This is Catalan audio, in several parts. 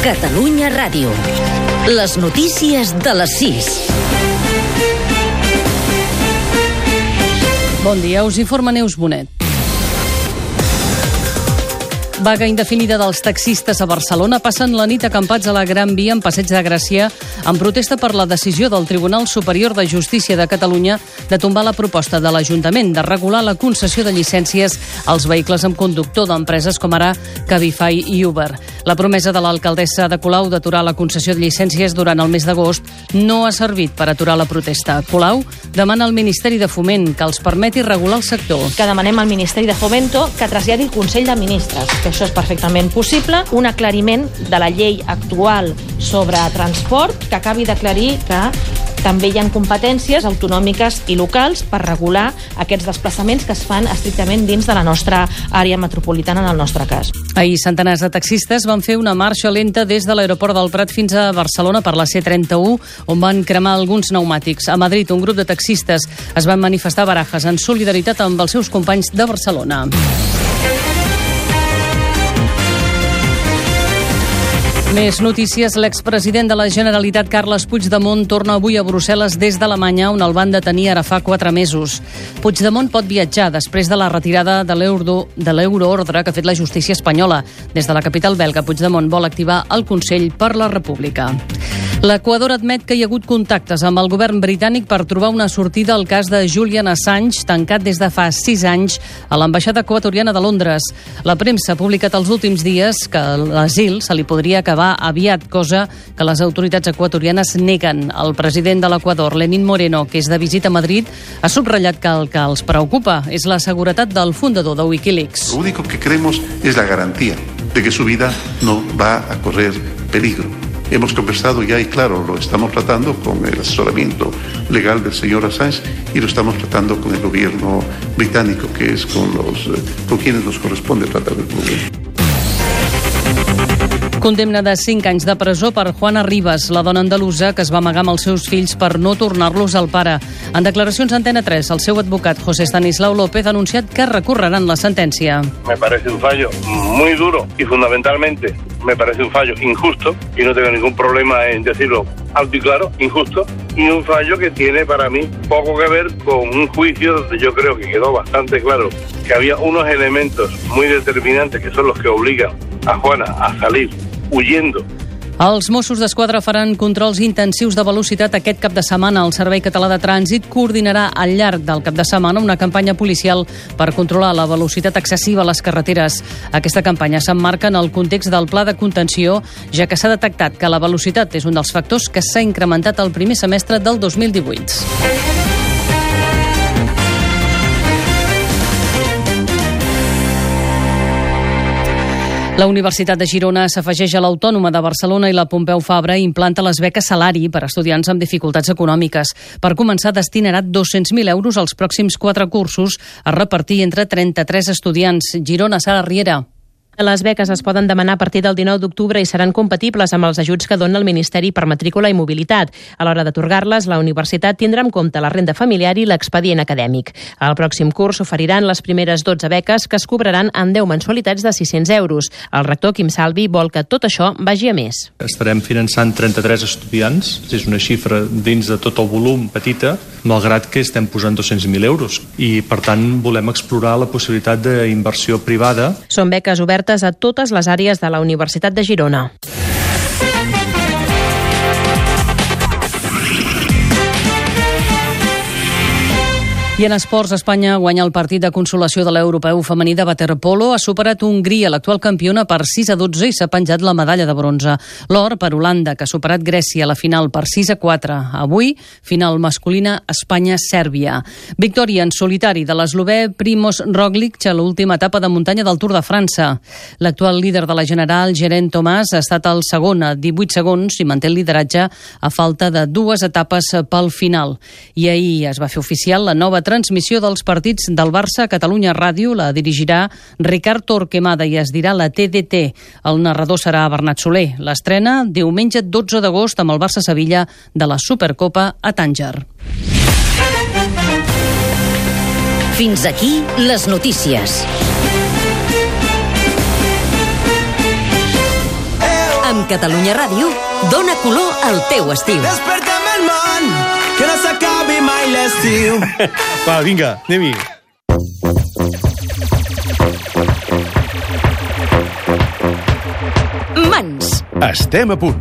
Catalunya Ràdio. Les notícies de les 6. Bon dia, us informa Neus Bonet. Vaga indefinida dels taxistes a Barcelona passen la nit acampats a la Gran Via en Passeig de Gràcia en protesta per la decisió del Tribunal Superior de Justícia de Catalunya de tombar la proposta de l'Ajuntament de regular la concessió de llicències als vehicles amb conductor d'empreses com ara Cabify i Uber. La promesa de l'alcaldessa de Colau d'aturar la concessió de llicències durant el mes d'agost no ha servit per aturar la protesta. Colau demana al Ministeri de Foment que els permeti regular el sector. que demanem al Ministeri de Fomento que traslladi el Consell de Ministres, que això és perfectament possible, un aclariment de la llei actual sobre transport que acabi d'aclarir que també hi ha competències autonòmiques i locals per regular aquests desplaçaments que es fan estrictament dins de la nostra àrea metropolitana, en el nostre cas. Ahir centenars de taxistes van fer una marxa lenta des de l'aeroport del Prat fins a Barcelona per la C31, on van cremar alguns pneumàtics. A Madrid, un grup de taxistes es van manifestar a Barajas en solidaritat amb els seus companys de Barcelona. Més notícies. L'expresident de la Generalitat, Carles Puigdemont, torna avui a Brussel·les des d'Alemanya, on el van detenir ara fa quatre mesos. Puigdemont pot viatjar després de la retirada de l'euro de l'euroordre que ha fet la justícia espanyola. Des de la capital belga, Puigdemont vol activar el Consell per la República. L'Equador admet que hi ha hagut contactes amb el govern britànic per trobar una sortida al cas de Julian Assange, tancat des de fa sis anys a l'ambaixada equatoriana de Londres. La premsa ha publicat els últims dies que l'asil se li podria acabar aviat, cosa que les autoritats equatorianes neguen. El president de l'Equador, Lenín Moreno, que és de visita a Madrid, ha subratllat que el que els preocupa és la seguretat del fundador de Wikileaks. Lo único que queremos es la garantía de que su vida no va a correr peligro. Hemos conversado ya y claro, lo estamos tratando con el asesoramiento legal del señor Assange y lo estamos tratando con el gobierno británico, que es con, los, eh, con quienes nos corresponde tratar el problema. Condemna de 5 anys de presó per Juana Ribas, la dona andalusa que es va amagar amb els seus fills per no tornar-los al pare. En declaracions a Antena 3, el seu advocat José Stanislau López ha anunciat que recorreran la sentència. Me parece un fallo muy duro y fundamentalmente me parece un fallo injusto y no tengo ningún problema en decirlo alto y claro, injusto y un fallo que tiene para mí poco que ver con un juicio donde yo creo que quedó bastante claro que había unos elementos muy determinantes que son los que obligan a Juana a salir huyendo Els Mossos d'Esquadra faran controls intensius de velocitat aquest cap de setmana. El Servei Català de Trànsit coordinarà al llarg del cap de setmana una campanya policial per controlar la velocitat excessiva a les carreteres. Aquesta campanya s'emmarca en el context del pla de contenció, ja que s'ha detectat que la velocitat és un dels factors que s'ha incrementat el primer semestre del 2018. La Universitat de Girona s'afegeix a l'Autònoma de Barcelona i la Pompeu Fabra implanta les beques salari per a estudiants amb dificultats econòmiques. Per començar, destinarà 200.000 euros als pròxims quatre cursos a repartir entre 33 estudiants. Girona, Sara Riera. Les beques es poden demanar a partir del 19 d'octubre i seran compatibles amb els ajuts que dona el Ministeri per matrícula i mobilitat. A l'hora d'atorgar-les, la universitat tindrà en compte la renda familiar i l'expedient acadèmic. Al pròxim curs s'oferiran les primeres 12 beques que es cobraran en 10 mensualitats de 600 euros. El rector Quim Salvi vol que tot això vagi a més. Estarem finançant 33 estudiants, és una xifra dins de tot el volum petita, malgrat que estem posant 200.000 euros. I, per tant, volem explorar la possibilitat d'inversió privada. Són beques obertes a totes les àrees de la Universitat de Girona. I en esports, Espanya guanya el partit de consolació de l'europeu femení de waterpolo. Ha superat Hongria, l'actual campiona, per 6 a 12 i s'ha penjat la medalla de bronze. L'or per Holanda, que ha superat Grècia a la final per 6 a 4. Avui, final masculina Espanya-Sèrbia. Victòria en solitari de l'eslové Primoz Roglic a l'última etapa de muntanya del Tour de França. L'actual líder de la General, Geraint Tomàs, ha estat el segon a 18 segons i manté el lideratge a falta de dues etapes pel final. I ahir es va fer oficial la nova transmissió dels partits del Barça a Catalunya Ràdio. La dirigirà Ricard Torquemada i es dirà la TDT. El narrador serà Bernat Soler. L'estrena diumenge 12 d'agost amb el Barça-Sevilla de la Supercopa a Tànger. Fins aquí les notícies. Amb Catalunya Ràdio dona color al teu estiu. Despertem el món, que no s'acabi mai l'estiu. Va, vinga, anem-hi. Mans. Estem a punt.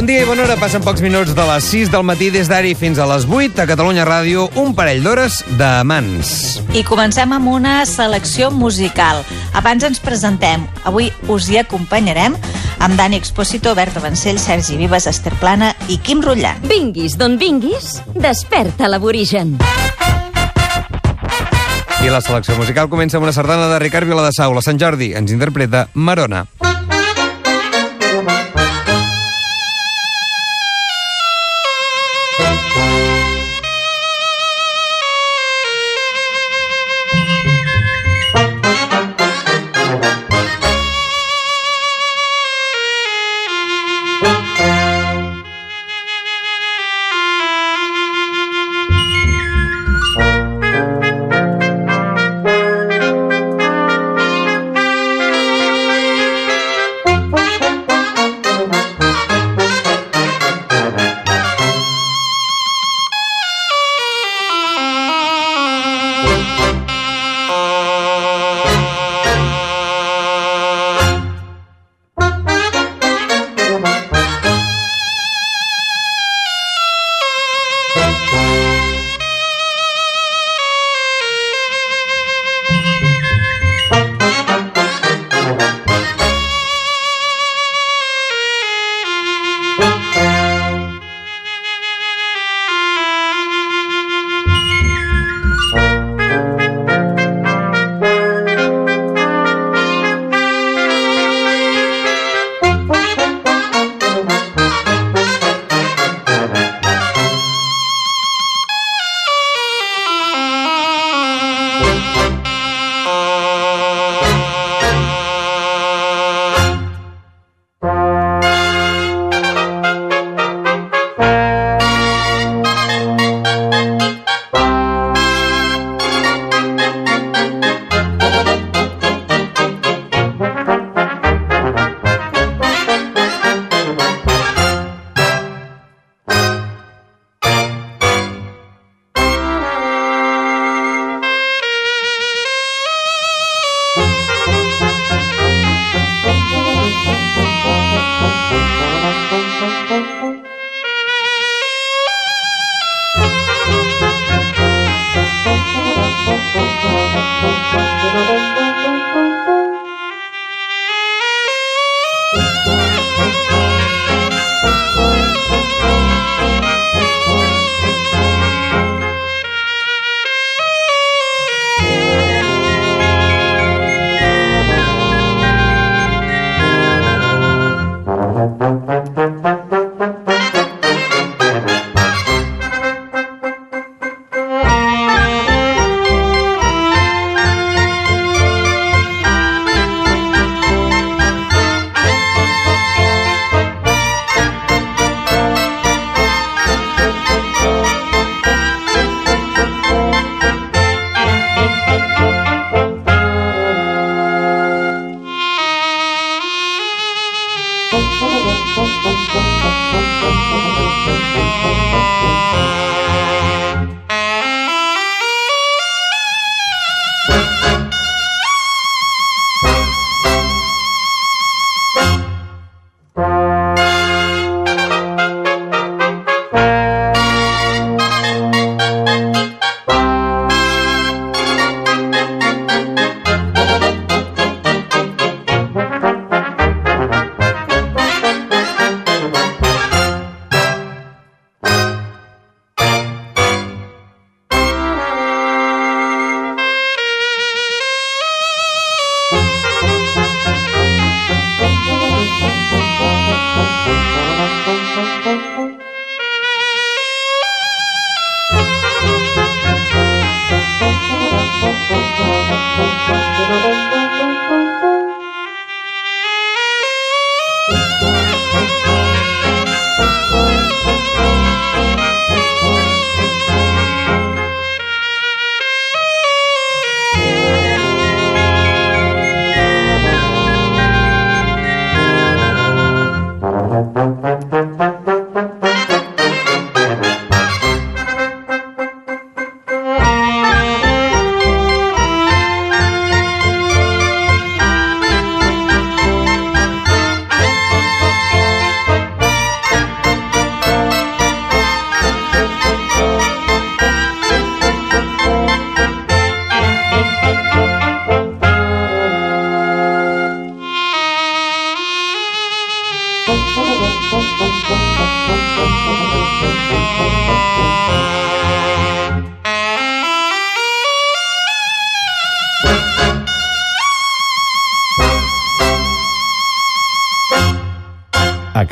Bon dia i bona hora. Passen pocs minuts de les 6 del matí des d'ara fins a les 8 a Catalunya Ràdio, un parell d'hores de mans. I comencem amb una selecció musical. Abans ens presentem. Avui us hi acompanyarem amb Dani Expósito, Berta Vancell, Sergi Vives, Esther Plana i Quim Rutllant. Vinguis d'on vinguis, desperta l'aborigen. I la selecció musical comença amb una sardana de Ricard Viladasau. La Sant Jordi ens interpreta Marona.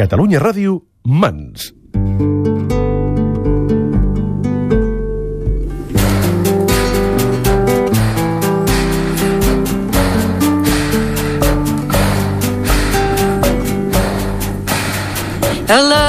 Catalunya Ràdio, Mans. Hello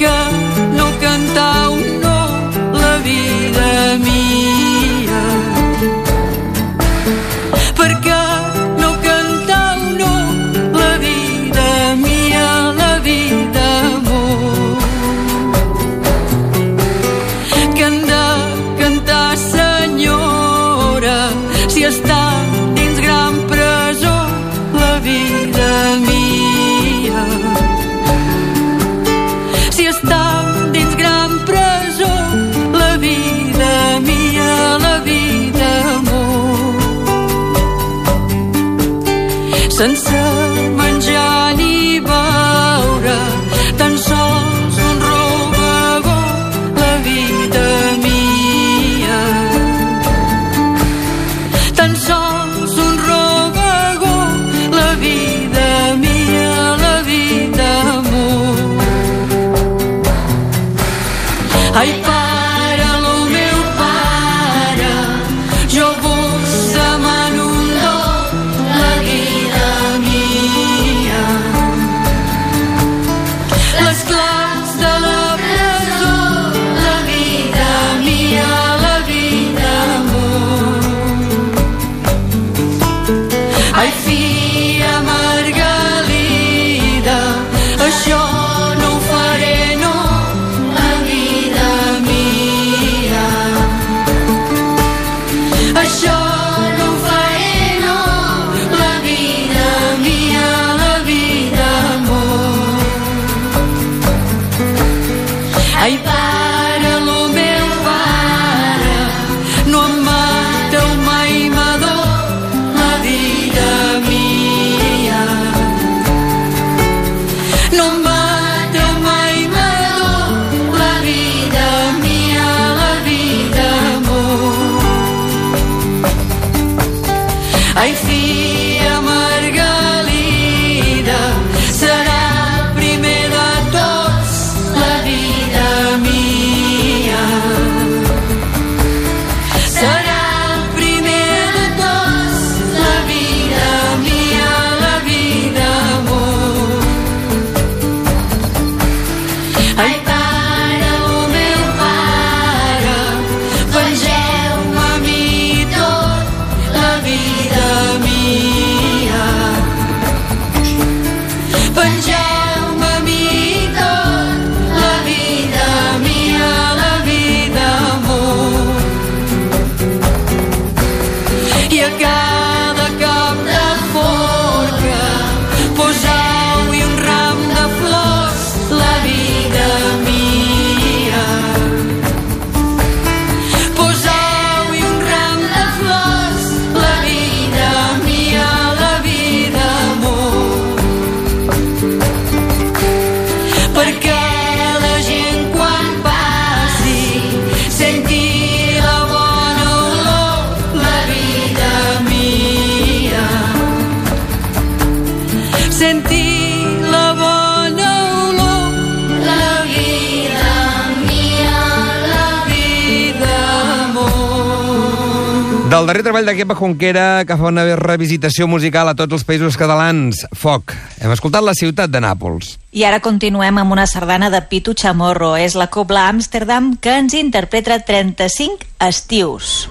girl. sense menjar ni beure, tan sols un robador la vida mia. Tan sols un robador la vida mia, la vida amor. Ai, pare, Del darrer treball de Kepa Junquera, que fa una revisitació musical a tots els països catalans, Foc. Hem escoltat la ciutat de Nàpols. I ara continuem amb una sardana de Pitu Chamorro. És la Cobla Amsterdam que ens interpreta 35 estius.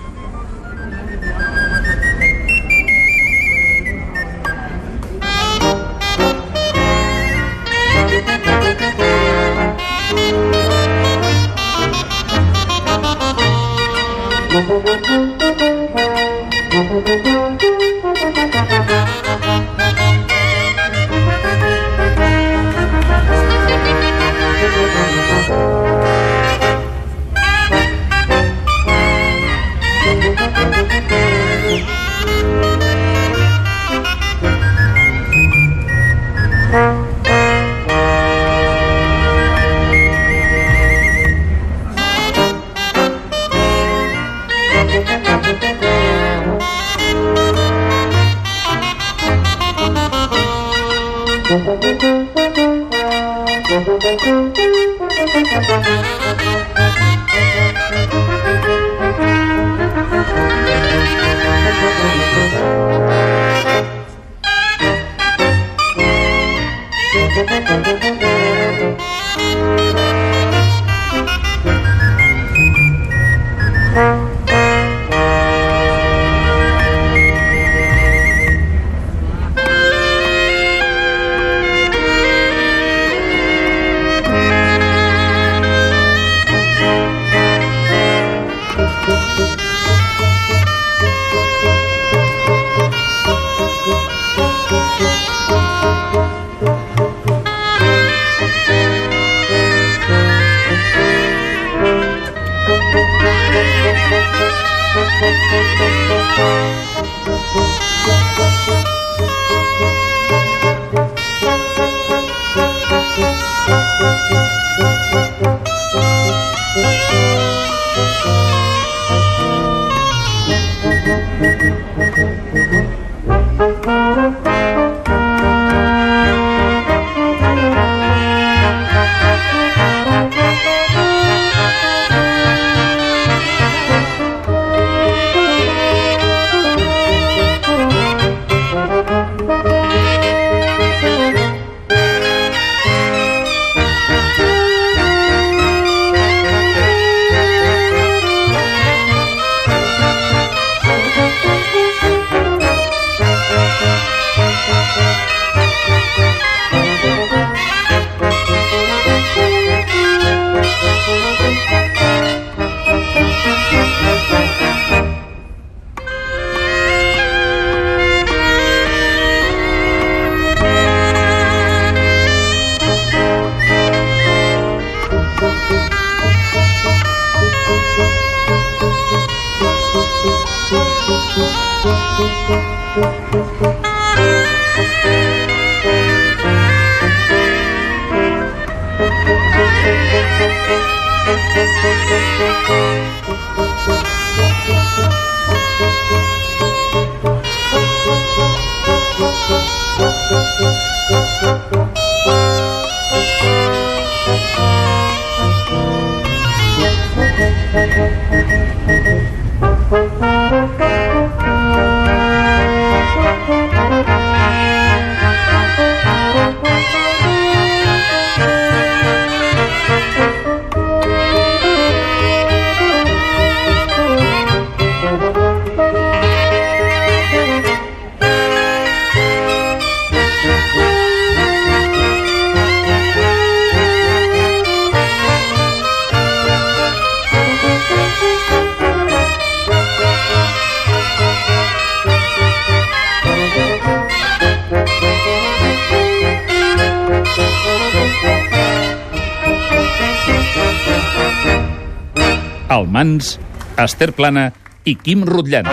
Almans, Esther Plana i Quim Rutllant.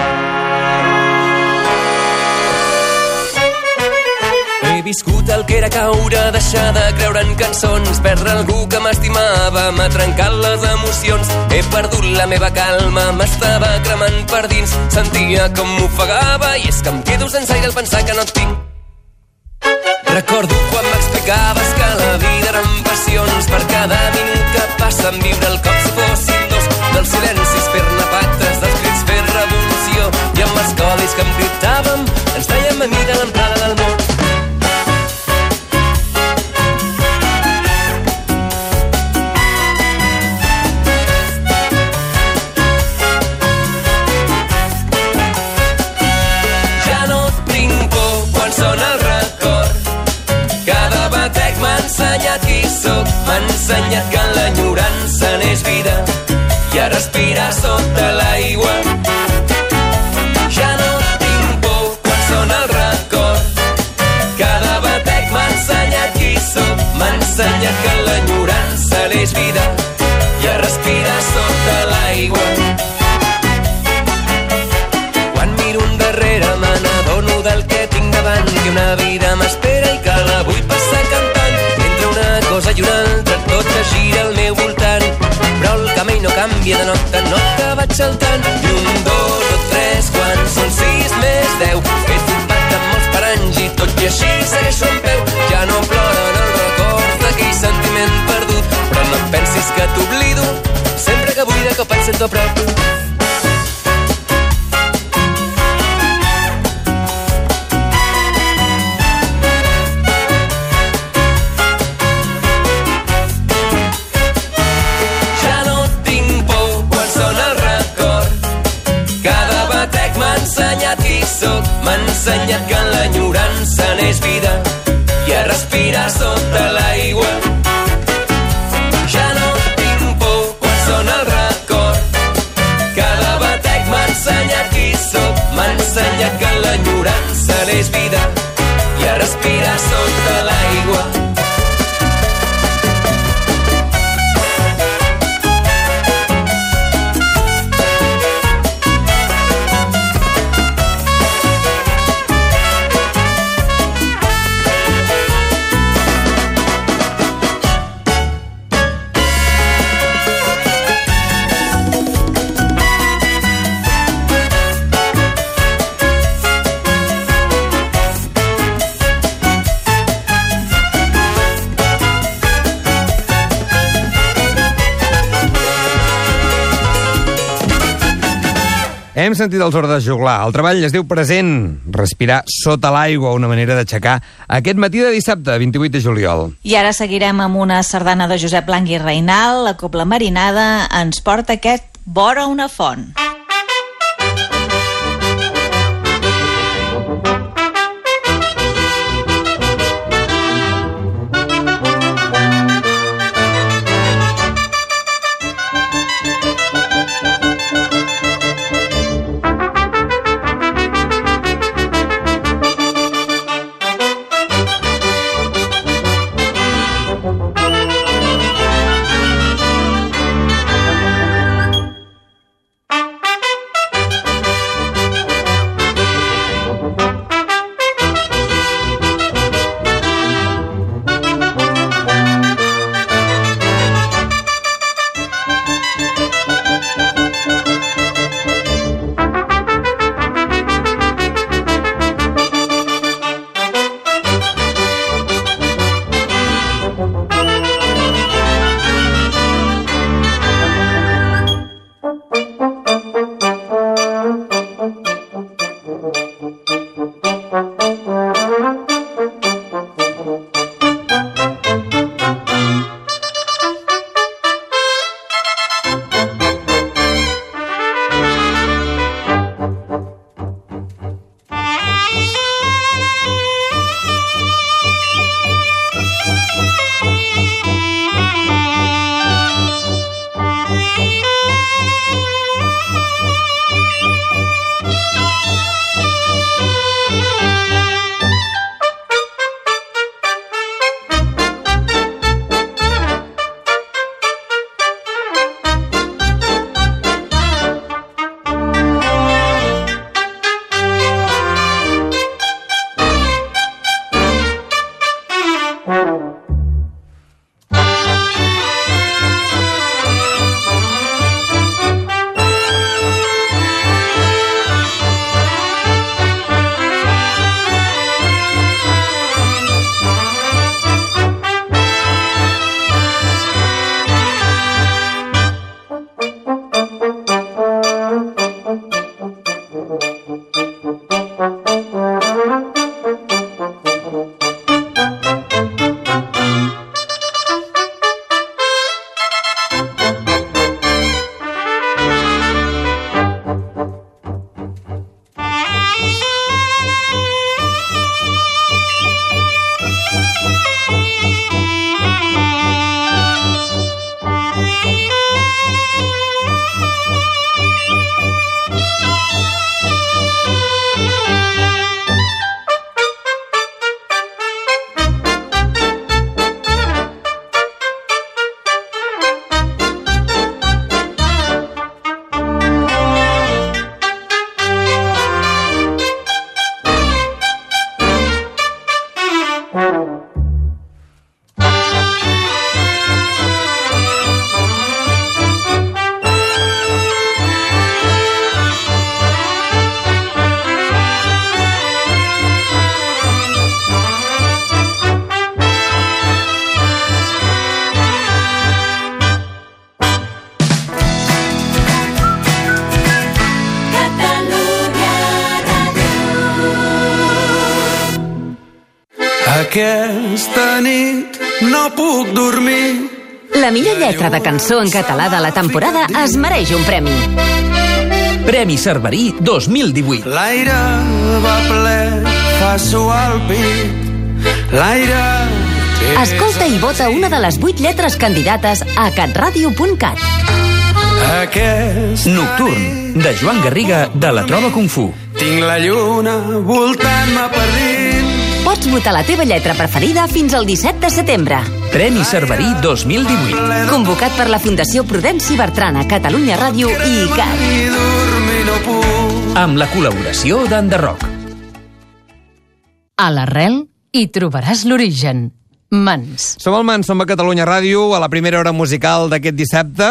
He viscut el que era caure, deixar de creure en cançons, perdre algú que m'estimava, m'ha trencat les emocions. He perdut la meva calma, m'estava cremant per dins, sentia com m'ofegava i és que em quedo sense aire al pensar que no et tinc. Recordo quan m'explicaves que la vida eren passions per cada minut que passa en viure el cop si fossin dels silencis fer-ne pactes, dels crits fer revolució. I amb els codis que encriptàvem ens fèiem a mida l'entrada del món. Ensenyat qui sóc, m'ha ensenyat que l'enyorança respirar sota l'aigua. Ja no tinc por quan sona el record. Cada batec m'ha ensenyat qui sóc, m'ha ensenyat que l'enyorança n'és vida canvia de nota nota, vaig saltant. I un, dos o tres, quan són sis més deu, he topat amb molts paranys i tot i així segueixo en peu. Ja no ploren els records d'aquell sentiment perdut, però no pensis que t'oblido, sempre que vull de cop et sento a prop. Hem sentit els ordres juglar. El treball es diu present. Respirar sota l'aigua, una manera d'aixecar aquest matí de dissabte, 28 de juliol. I ara seguirem amb una sardana de Josep Blanc i Reinal. La Copla Marinada ens porta aquest Vora una font. Aquesta nit no puc dormir. La millor lletra de cançó en català de la temporada es mereix un premi. Premi Cerverí 2018. L'aire va ple, fa suar el pit. L'aire... Escolta i vota una de les vuit lletres candidates a catradio.cat. Aquest... Nocturn, de Joan Garriga, de la Troba Kung Fu. Tinc la lluna voltant-me per dins. Pots votar la teva lletra preferida fins al 17 de setembre. Premi Cerverí 2018. Convocat per la Fundació Prudenci Bertrana, Catalunya Ràdio i ICAT. Amb la col·laboració d'Enderroc. A l'arrel hi trobaràs l'origen. Mans. Som al Mans, som a Catalunya Ràdio, a la primera hora musical d'aquest dissabte,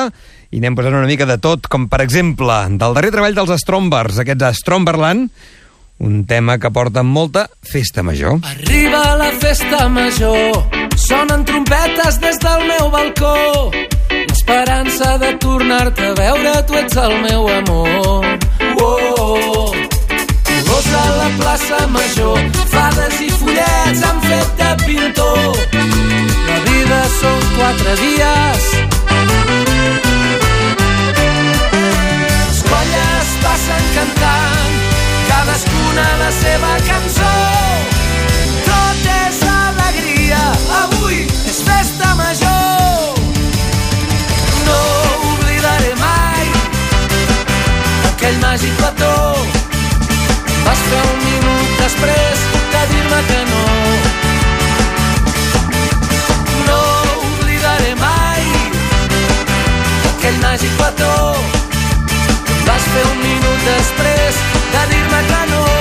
i anem posant una mica de tot, com per exemple, del darrer treball dels Strombers, aquests Stromberland, un tema que porta molta festa major. Arriba la festa major, sonen trompetes des del meu balcó. L'esperança de tornar-te a veure, tu ets el meu amor. Oh, oh. Colors a la plaça major, fades i follets han fet de pintor. La vida són quatre dies. Les colles passen cantant, cadascuna la seva cançó. Tot és alegria, avui és festa major. No oblidaré mai aquell màgic petó. Vas fer un minut després de dir-me que no. No oblidaré mai aquell màgic petó. Vas fer un minut després de dir-me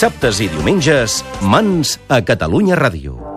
Dissabtes i diumenges, Mans a Catalunya Ràdio.